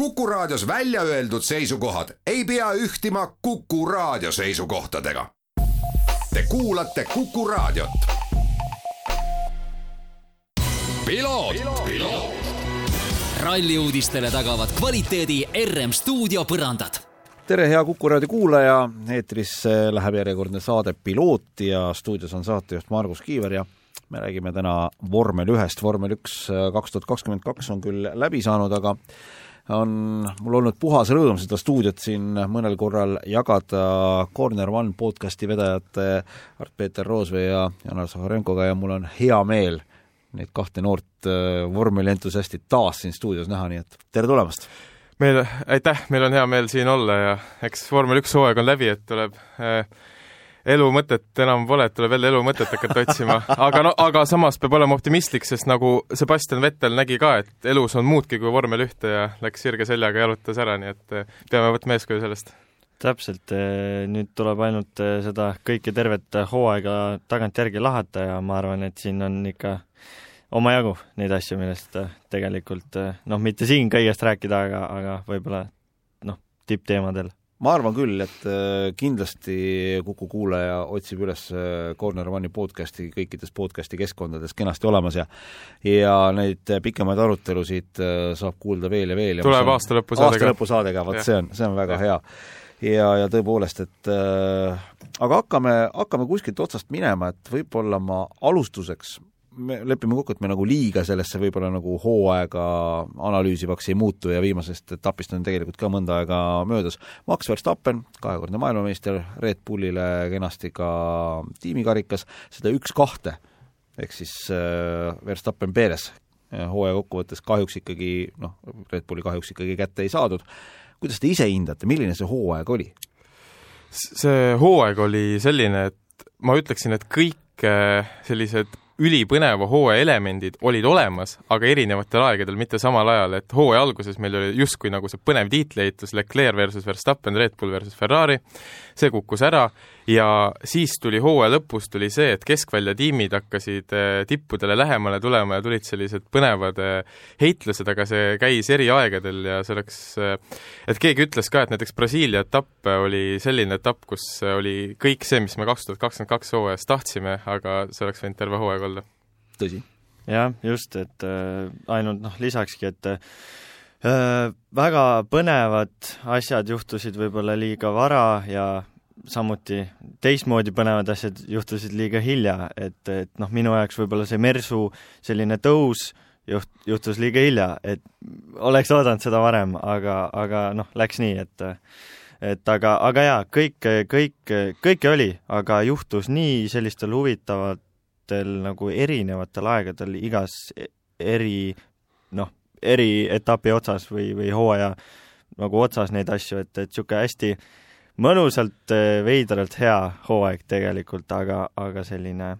Kuku Raadios välja öeldud seisukohad ei pea ühtima Kuku Raadio seisukohtadega. Te kuulate Kuku Raadiot. ralli uudistele tagavad kvaliteedi RM stuudio põrandad tere, hea Kuku raadio kuulaja, eetris läheb järjekordne saade Piloot ja stuudios on saatejuht Margus Kiiver ja me räägime täna vormel ühest, vormel üks kaks tuhat kakskümmend kaks on küll läbi saanud, aga on mul olnud puhas rõõm seda stuudiot siin mõnel korral jagada Corner One podcasti vedajate Art-Peeter Roosvee ja Janar Zaharenkoga ja mul on hea meel neid kahte noort vormelientusiasti taas siin stuudios näha, nii et tere tulemast! meil, aitäh, meil on hea meel siin olla ja eks vormel üks hooaeg on läbi, et tuleb äh, elu mõtet enam pole, et tuleb jälle elu mõtet hakata otsima, aga no, aga samas peab olema optimistlik, sest nagu Sebastian Vettel nägi ka, et elus on muudki kui vormel ühte ja läks sirge seljaga, jalutas ära, nii et äh, peame võtma eeskuju sellest. täpselt, nüüd tuleb ainult seda kõike tervet hooaega tagantjärgi lahata ja ma arvan, et siin on ikka omajagu neid asju, millest tegelikult noh, mitte siin kõigest rääkida, aga, aga võib-olla noh, tippteemadel. Ma arvan küll, et kindlasti Kuku kuulaja otsib üles Corner One'i podcasti kõikides podcasti keskkondades kenasti olemas ja ja neid pikemaid arutelusid saab kuulda veel ja veel. tuleb aasta lõpusaadega. aasta lõpusaadega, vot see on, see on väga ja. hea ja, ja tõepoolest, et äh, aga hakkame, hakkame kuskilt otsast minema, et võib-olla ma alustuseks me lepime kokku, et me nagu liiga sellesse võib-olla nagu hooaega analüüsivaks ei muutu ja viimasest etapist on tegelikult ka mõnda aega möödas. Max Verstappen, kahekordne maailmameister, Red Bullile kenasti ka tiimikarikas, seda üks-kahte, ehk siis äh, Verstappen Perez hooaja kokkuvõttes kahjuks ikkagi noh, Red Bulli kahjuks ikkagi kätte ei saadud. kuidas te ise hindate, milline see hooaeg oli? see hooaeg oli selline, et ma ütleksin, et kõik sellised ülipõneva hooaja elemendid olid olemas, aga erinevatel aegadel, mitte samal ajal, et hooaja alguses meil oli justkui nagu see põnev tiitlieitlus, Leclerc versus Verstappen, Red Bull versus Ferrari, see kukkus ära ja siis tuli hooaja lõpus tuli see, et keskvälja tiimid hakkasid tippudele lähemale tulema ja tulid sellised põnevad heitlused, aga see käis eri aegadel ja see oleks, et keegi ütles ka, et näiteks Brasiilia etapp oli selline etapp, kus oli kõik see, mis me kaks tuhat kakskümmend kaks hooajas tahtsime, aga see oleks võinud terve hooaeg olla. tõsi. jah, just, et ainult noh, lisakski, et väga põnevad asjad juhtusid võib-olla liiga vara ja samuti teistmoodi põnevad asjad juhtusid liiga hilja, et, et noh, minu jaoks võib-olla see Mersu selline tõus juht-, juhtus liiga hilja, et oleks oodanud seda varem, aga, aga noh, läks nii, et et aga, aga jaa, kõik, kõik, kõike oli, aga juhtus nii sellistel huvitavatel nagu erinevatel aegadel igas eri noh, eri etapi otsas või, või hooaja nagu otsas neid asju, et, et niisugune hästi mõnusalt veidralt hea hooaeg tegelikult, aga, aga selline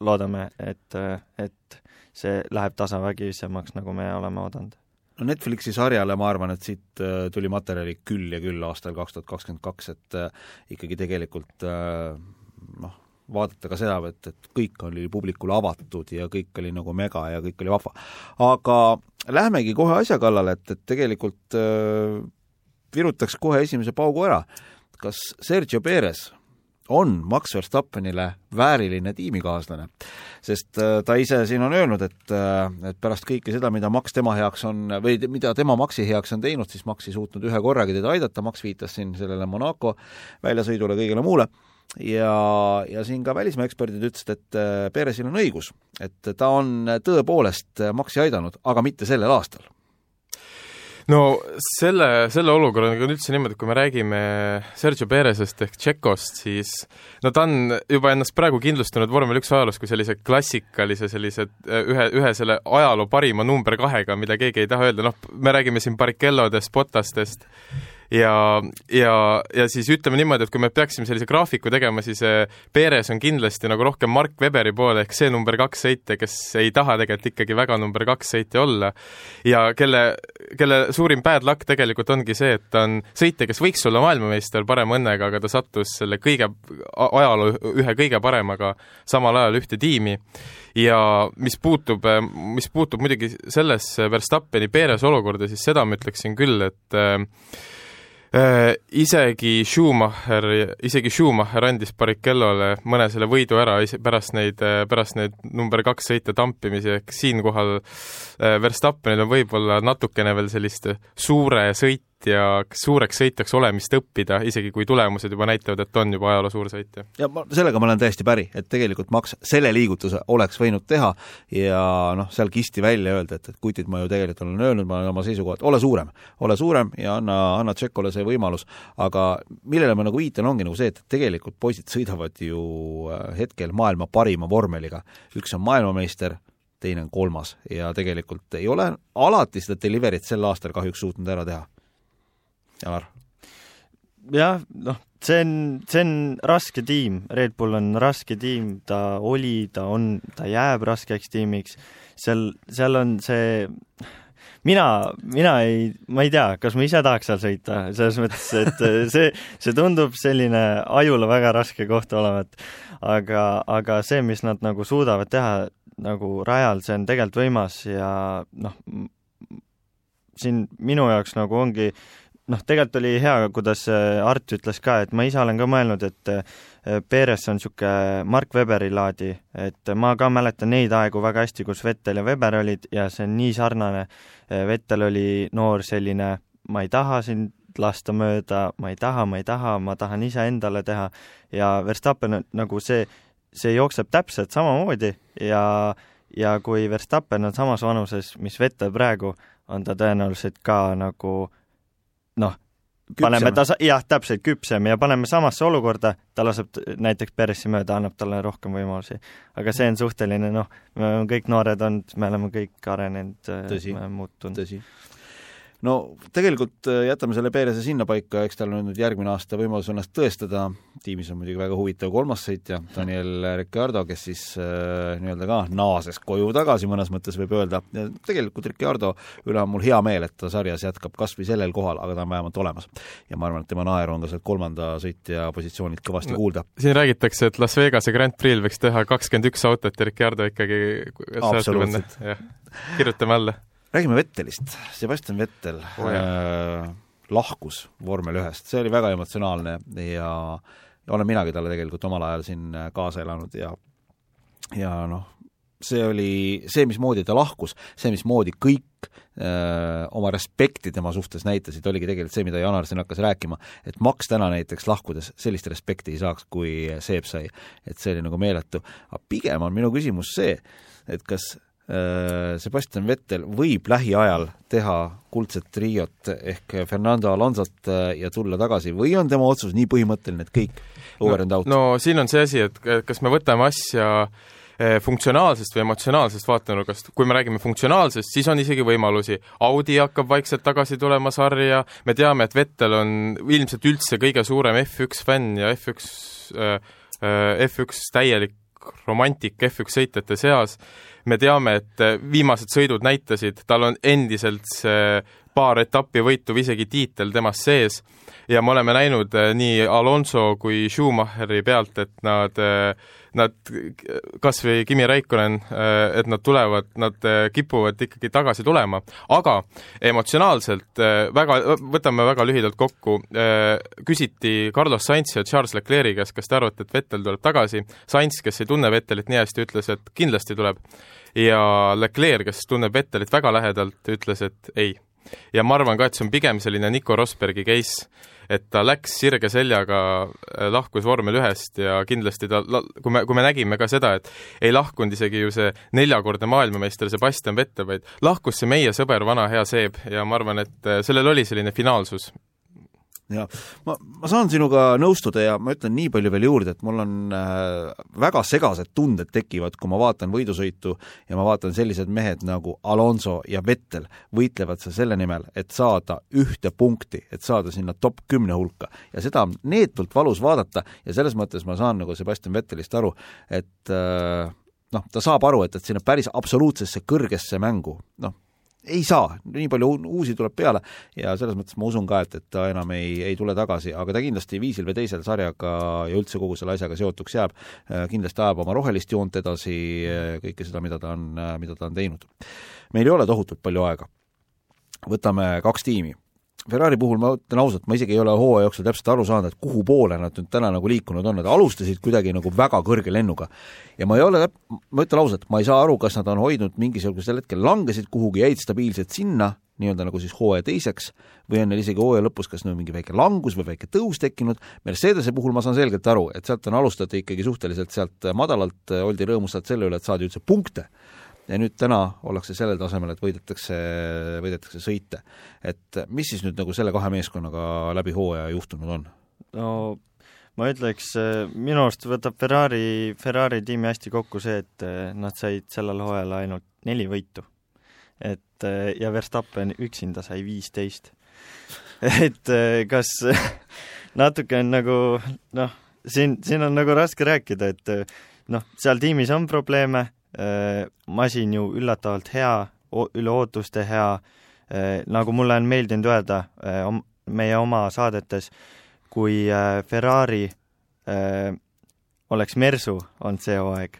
loodame, et, et see läheb tasavägisemaks, nagu me oleme oodanud no Netflixi sarjale ma arvan, et siit äh, tuli materjali küll ja küll aastal kaks tuhat kakskümmend kaks, et äh, ikkagi tegelikult äh, noh, vaadata ka seda, et, et kõik oli publikule avatud ja kõik oli nagu mega ja kõik oli vahva. aga lähmegi kohe asja kallale, et, et tegelikult äh, virutaks kohe esimese paugu ära. kas Sergio Perez on Max Verstappenile vääriline tiimikaaslane. sest äh, ta ise siin on öelnud, et, äh, et pärast kõike seda, mida Max tema heaks on, või mida tema Maxi heaks on teinud, siis Max ei suutnud ühe korragi teda aidata, Max viitas siin sellele Monaco väljasõidule, kõigele muule, ja, ja siin ka välismaa eksperdid ütlesid, et äh, Perezil on õigus, et ta on tõepoolest Maxi aidanud, aga mitte sellel aastal no selle, selle olukorraga on üldse niimoodi, et kui me räägime Sergio Perezest ehk Tšekost, siis no ta on juba ennast praegu kindlustanud vormel üks ajaloos kui sellise klassikalise sellise ühe, ühe selle ajaloo parima number kahega, mida keegi ei taha öelda, noh, me räägime siin Barrichelodest, Botastest, ja, ja, ja siis ütleme niimoodi, et kui me peaksime sellise graafiku tegema, siis eh, Perez on kindlasti nagu rohkem Mark Weberi poole ehk see number kaks sõitja, kes ei taha tegelikult ikkagi väga number kaks sõitja olla. Ja kelle, kelle suurim bad luck tegelikult ongi see, et ta on sõitja, kes võiks olla maailmameister parema õnnega, aga ta sattus selle kõige, ajaloo ühe kõige paremaga samal ajal ühte tiimi ja mis puutub, mis puutub muidugi sellesse Verstappeni Perez olukorda, siis seda ma ütleksin küll, et äh, Äh, isegi Schumacher, isegi Schumacher andis Barricellole mõne selle võidu ära pärast neid, äh, pärast neid number kaks sõite tampimisi, ehk siinkohal äh, Verstappenil on võib-olla natukene veel sellist suure sõit sõitja, suureks sõitjaks olemist õppida, isegi kui tulemused juba näitavad, et on juba ajaloo suur sõitja. ja ma, sellega ma olen täiesti päri, et tegelikult Max selle liigutuse oleks võinud teha ja noh, seal kisti välja öelda, et, et kutid, ma ju tegelikult olen öelnud, ma olen oma seisukohad, ole suurem, ole suurem ja anna, anna Tšekole see võimalus, aga millele ma nagu viitan, ongi nagu see, et tegelikult poisid sõidavad ju äh, hetkel maailma parima vormeliga. üks on maailmameister, teine on kolmas ja tegelikult ei ole alati seda delivery't sel aastal kahjuks suutnud ära teha Janar? jah, noh, see on, see on raske tiim, Red Bull on raske tiim, ta oli, ta on, ta jääb raskeks tiimiks, seal, seal on see mina, mina ei, ma ei tea, kas ma ise tahaks seal sõita, selles mõttes, et see, see tundub selline ajule väga raske koht olevat. aga, aga see, mis nad nagu suudavad teha nagu rajal, see on tegelikult võimas ja noh, siin minu jaoks nagu ongi noh, tegelikult oli hea, kuidas äh, Art ütles ka, et ma ise olen ka mõelnud, et äh, Perez on niisugune Mark Weberi laadi, et ma ka mäletan neid aegu väga hästi, kus Vettel ja Weber olid ja see on nii sarnane. Äh, Vettel oli noor selline, ma ei taha sind lasta mööda, ma ei taha, ma ei taha, ma tahan iseendale teha ja Verstappen nagu see, see jookseb täpselt samamoodi ja ja kui Verstappen on samas vanuses, mis Vettel praegu, on ta tõenäoliselt ka nagu noh, paneme ta, jah, täpselt, küpsem ja paneme samasse olukorda, ta laseb näiteks Peressi mööda, annab talle rohkem võimalusi. aga see on suhteline, noh, me oleme kõik noored olnud, me oleme kõik arenenud, muutunud. No tegelikult äh, jätame selle Perese sinnapaika, eks tal on nüüd järgmine aasta võimalus ennast tõestada, tiimis on muidugi väga huvitav kolmas sõitja, Daniel Ricciardo, kes siis äh, nii-öelda ka naases koju tagasi mõnes mõttes, võib öelda, ja tegelikult Ricciardo üle on mul hea meel, et ta sarjas jätkab kas või sellel kohal, aga ta on vähemalt olemas. ja ma arvan, et tema naeru on ka sealt kolmanda sõitja positsioonilt kõvasti no, kuulda. siin räägitakse, et Las Vegase Grand Prix'l võiks teha kakskümmend üks autot ja Ricciardo ikkagi absoluutselt. kirjutame alla räägime Vettelist, Sebastian Vettel oh, äh, lahkus vormel ühest, see oli väga emotsionaalne ja, olen minagi talle tegelikult omal ajal siin äh, kaasa elanud ja ja noh, see oli see, mismoodi ta lahkus, see, mismoodi kõik öö, äh, oma respekti tema suhtes näitasid, oligi tegelikult see, mida Janar siin hakkas rääkima, et Max täna näiteks lahkudes sellist respekti ei saaks, kui Seep sai. et see oli nagu meeletu. aga pigem on minu küsimus see, et kas Sebastian Vettel võib lähiajal teha kuldset triot ehk Fernando Alonsot äh, ja tulla tagasi või on tema otsus nii põhimõtteline, et kõik over no, and out? no siin on see asi, et kas me võtame asja äh, funktsionaalsest või emotsionaalsest vaatenurgast, kui me räägime funktsionaalsest, siis on isegi võimalusi. Audi hakkab vaikselt tagasi tulema sarja, me teame, et Vettel on ilmselt üldse kõige suurem F1 fänn ja F1 äh,, F1 täielik romantik F1 sõitjate seas. Me teame, et viimased sõidud näitasid, tal on endiselt see paar etappi võitu või isegi tiitel temas sees. Ja me oleme näinud äh, nii Alonso kui Schumacheri pealt, et nad äh, nad, kas või Kimi Raikkonen, et nad tulevad, nad kipuvad ikkagi tagasi tulema, aga emotsionaalselt väga, võtame väga lühidalt kokku, küsiti Carlos Sainz ja Charles Leclerc'i käest, kas te arvate, et Vettel tuleb tagasi, Sainz, kes ei tunne Vettelit nii hästi, ütles, et kindlasti tuleb. Ja Leclerc, kes tunneb Vettelit väga lähedalt, ütles, et ei. Ja ma arvan ka, et see on pigem selline Nico Rosbergi case, et ta läks sirge seljaga, äh, lahkus vormel ühest ja kindlasti ta, kui me, kui me nägime ka seda, et ei lahkunud isegi ju see neljakordne maailmameister Sebastian Vettel, vaid lahkus see meie sõber, vana hea Seeb. Ja ma arvan, et äh, sellel oli selline finaalsus ja ma, ma saan sinuga nõustuda ja ma ütlen nii palju veel juurde, et mul on äh, väga segased tunded tekivad, kui ma vaatan võidusõitu ja ma vaatan sellised mehed nagu Alonso ja Vettel võitlevad seal selle nimel, et saada ühte punkti, et saada sinna top kümne hulka. ja seda on neetult valus vaadata ja selles mõttes ma saan nagu Sebastian Vettelist aru, et äh, noh, ta saab aru, et, et sinna päris absoluutsesse kõrgesse mängu, noh, ei saa, nii palju uusi tuleb peale ja selles mõttes ma usun ka, et, et ta enam ei, ei tule tagasi, aga ta kindlasti viisil või teisel sarjaga ja üldse kogu selle asjaga seotuks jääb, kindlasti ajab oma rohelist joont edasi, kõike seda, mida ta on, mida ta on teinud. meil ei ole tohutult palju aega. võtame kaks tiimi Ferrari puhul ma ütlen ausalt, ma isegi ei ole hooaja jooksul täpselt aru saanud, et kuhu poole nad nüüd täna nagu liikunud on, nad alustasid kuidagi nagu väga kõrge lennuga. ja ma ei ole, ma ütlen ausalt, ma ei saa aru, kas nad on hoidnud mingisugusel hetkel, langesid kuhugi, jäid stabiilselt sinna, nii-öelda nagu siis hooaja teiseks, või on neil isegi hooaja lõpus kas nagu mingi väike langus või väike tõus tekkinud, Mercedese puhul ma saan selgelt aru, et sealt on alustati ikkagi suhteliselt sealt madalalt, oldi rõõmus sealt selle üle, et saadi üldse punkte ja nüüd täna ollakse sellel tasemel, et võidetakse, võidetakse sõite. et mis siis nüüd nagu selle kahe meeskonnaga läbi hooaja juhtunud on? no ma ütleks, minu arust võtab Ferrari, Ferrari tiimi hästi kokku see, et nad said sellel hooajal ainult neli võitu. et ja Verstappen üksinda sai viisteist. et kas natuke on nagu noh, siin, siin on nagu raske rääkida, et noh, seal tiimis on probleeme, masin ju üllatavalt hea, üle ootuste hea, äh, nagu mulle on meeldinud öelda äh, meie oma saadetes, kui Ferrari oleks Mersu olnud see hooaeg,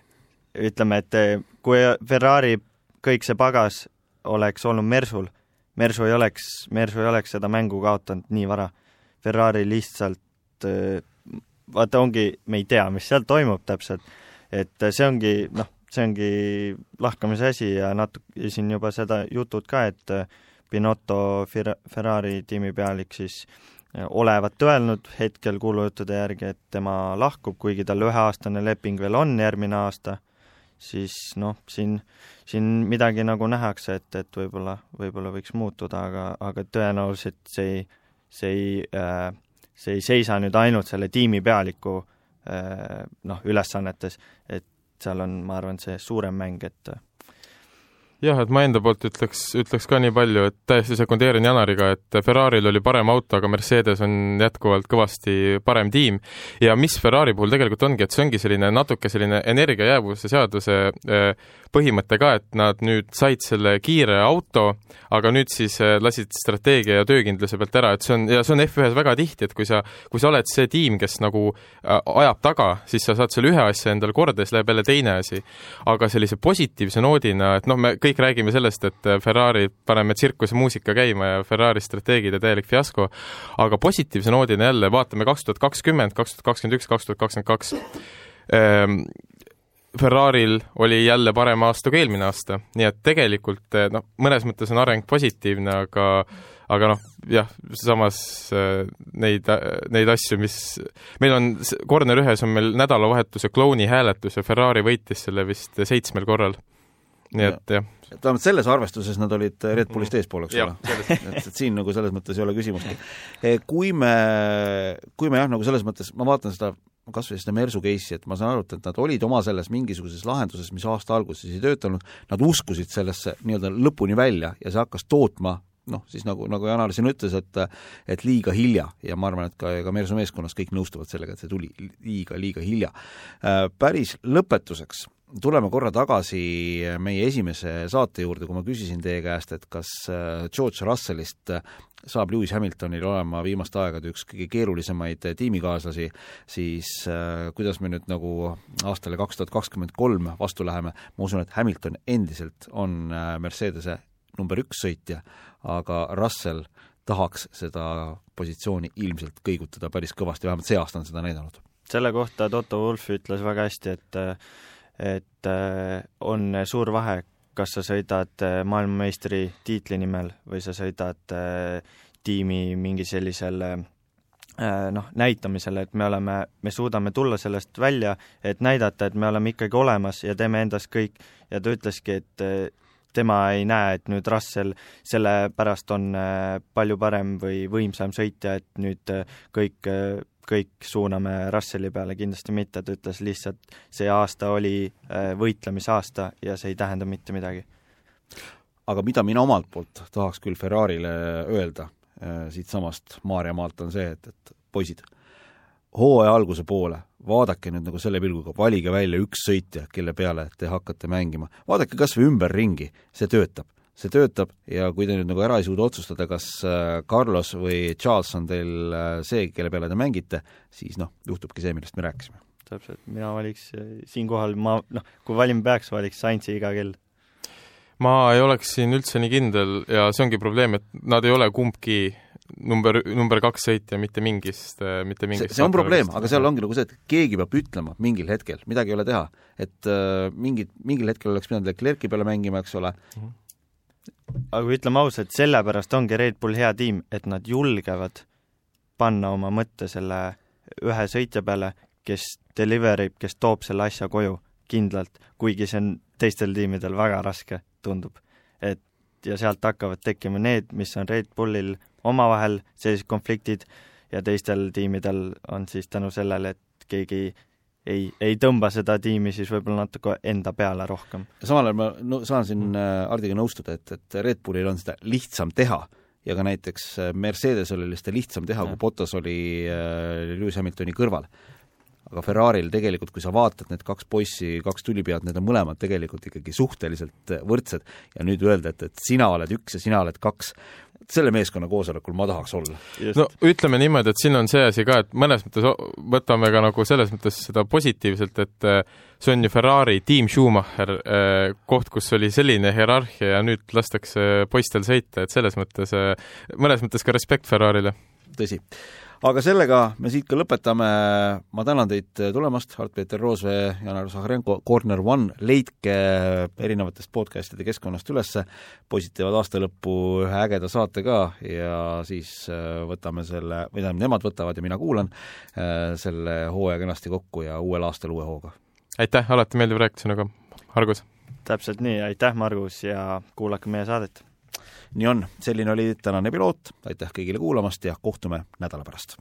ütleme, et kui Ferrari kõik see pagas oleks olnud Mersul, Mersu ei oleks, Mersu ei oleks seda mängu kaotanud nii vara. Ferrari lihtsalt, vaata ongi, me ei tea, mis seal toimub täpselt, et see ongi noh, see ongi lahkamise asi ja natuke siin juba seda jutud ka, et Binotto Ferrari tiimipealik siis eh, olevat öelnud hetkel kuulujuttude järgi, et tema lahkub, kuigi tal üheaastane leping veel on järgmine aasta, siis noh, siin, siin midagi nagu nähakse, et, et võib-olla, võib-olla võiks muutuda, aga, aga tõenäoliselt see ei, see ei äh, see ei seisa nüüd ainult selle tiimipealiku äh, noh, ülesannetes, et seal on, ma arvan, see suurem mäng, et jah, et ma enda poolt ütleks, ütleks ka nii palju, et täiesti sekundeerin Janariga, et Ferrari'l oli parem auto, aga Mercedes on jätkuvalt kõvasti parem tiim. ja mis Ferrari puhul tegelikult ongi, et see ongi selline natuke selline energiajäävuse seaduse äh, põhimõte ka, et nad nüüd said selle kiire auto, aga nüüd siis äh, lasid strateegia ja töökindluse pealt ära, et see on, ja see on F1-s väga tihti, et kui sa, kui sa oled see tiim, kes nagu äh, ajab taga, siis sa saad selle ühe asja endale korda ja siis läheb jälle teine asi. aga sellise positiivse noodina, et noh, me kõik räägime sellest, et Ferrari, paneme tsirkusemuusika käima ja Ferrari strateegide täielik fiasko, aga positiivse noodina jälle vaatame kaks tuhat kakskümmend, kaks tuhat kakskümmend üks, kaks tuhat kakskümmend kaks ehm, Ferraril oli jälle parem aasta kui eelmine aasta, nii et tegelikult eh, noh, mõnes mõttes on areng positiivne, aga aga noh, jah, samas eh, neid, neid asju, mis, meil on, Corner ühes on meil nädalavahetuse klouni hääletus ja Ferrari võitis selle vist seitsmel korral. Nii et jah. vähemalt selles arvestuses nad olid Red Bullist eespool, eks ole. et, et siin nagu selles mõttes ei ole küsimustki. Eh, kui me, kui me jah, nagu selles mõttes, ma vaatan seda kas või seda Mersu case'i, et ma saan aru, et nad olid oma selles mingisuguses lahenduses, mis aasta alguses ei töötanud, nad uskusid sellesse nii-öelda lõpuni välja ja see hakkas tootma noh, siis nagu, nagu Janar siin ütles, et et liiga hilja ja ma arvan, et ka, ka Mersu meeskonnas kõik nõustuvad sellega, et see tuli liiga, liiga hilja. Äh, päris lõpetuseks tuleme korra tagasi meie esimese saate juurde, kui ma küsisin teie käest, et kas äh, George Russellist saab Lewis Hamiltonil olema viimaste aegade üks kõige keerulisemaid tiimikaaslasi, siis äh, kuidas me nüüd nagu aastale kaks tuhat kakskümmend kolm vastu läheme, ma usun, et Hamilton endiselt on äh, Mercedese number üks sõitja, aga Russell tahaks seda positsiooni ilmselt kõigutada päris kõvasti, vähemalt see aasta on seda näidanud. selle kohta Toto Wolff ütles väga hästi, et et äh, on suur vahe, kas sa sõidad äh, maailmameistri tiitli nimel või sa sõidad äh, tiimi mingi sellisel noh, näitamisel, et me oleme, me suudame tulla sellest välja, et näidata, et me oleme ikkagi olemas ja teeme endast kõik. Ja ta ütleski, et tema ei näe, et nüüd Russell sellepärast on palju parem või võimsam sõitja, et nüüd kõik kõik suuname Russelli peale, kindlasti mitte, ta ütles lihtsalt, see aasta oli äh, võitlemisaasta ja see ei tähenda mitte midagi. aga mida mina omalt poolt tahaks küll Ferrarile öelda äh, siitsamast Maarjamaalt, on see, et, et poisid, hooaja alguse poole vaadake nüüd nagu selle pilguga, valige välja üks sõitja, kelle peale te hakkate mängima. vaadake kas või ümberringi, see töötab see töötab ja kui te nüüd nagu ära ei suuda otsustada, kas äh, Carlos või Charles on teil äh, see, kelle peale te mängite, siis noh, juhtubki see, millest me rääkisime. täpselt, mina valiks siinkohal, ma noh, kui valima peaks, valiks Saintsi iga kell. ma ei oleks siin üldse nii kindel ja see ongi probleem, et nad ei ole kumbki number, number kaks sõitja mitte mingist, mitte mingist see, see on probleem, aga seal ongi nagu see, et keegi peab ütlema mingil hetkel, midagi ei ole teha. et äh, mingid, mingil hetkel oleks pidanud Leclerc'i peale mängima, eks ole mm, -hmm aga ütleme ausalt, sellepärast ongi Red Bull hea tiim, et nad julgevad panna oma mõtte selle ühe sõitja peale, kes deliver ib, kes toob selle asja koju kindlalt, kuigi see on teistel tiimidel väga raske, tundub. et ja sealt hakkavad tekkima need, mis on Red Bullil omavahel sellised konfliktid ja teistel tiimidel on siis tänu sellele, et keegi ei, ei tõmba seda tiimi siis võib-olla natuke enda peale rohkem. samal ajal ma no, saan siin mm. Hardiga nõustuda, et, et Red Bullil on seda lihtsam teha ja ka näiteks äh, Mercedesel oli seda lihtsam teha, kui Bottas oli äh, Lewis Hamiltoni kõrval aga Ferraril tegelikult, kui sa vaatad need kaks poissi, kaks tulipead, need on mõlemad tegelikult ikkagi suhteliselt võrdsed ja nüüd öelda, et, et sina oled üks ja sina oled kaks, selle meeskonna koosolekul ma tahaks olla. no ütleme niimoodi, et siin on see asi ka, et mõnes mõttes võtame ka nagu selles mõttes seda positiivselt, et äh, see on ju Ferrari Team Schumacher äh, koht, kus oli selline hierarhia ja nüüd lastakse poistel sõita, et selles mõttes, äh, mõnes mõttes ka respekt Ferrarile. tõsi aga sellega me siit ka lõpetame, ma tänan teid tulemast, Art-Peeter Roosvee, Janar Zahharenko, Corner One, leidke erinevatest podcast'ide keskkonnast üles, poisid teevad aasta lõppu ühe ägeda saate ka ja siis äh, võtame selle, või tähendab, nemad võtavad ja mina kuulan äh, selle hooaja kenasti kokku ja uuel aastal uue hooga. aitäh, alati meeldib rääkida sinuga, Margus! täpselt nii, aitäh, Margus, ja kuulake meie saadet! Nii on, selline oli tänane piloot, aitäh kõigile kuulamast ja kohtume nädala pärast.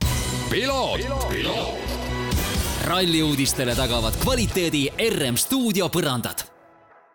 ralli uudistele tagavad kvaliteedi RM stuudio põrandad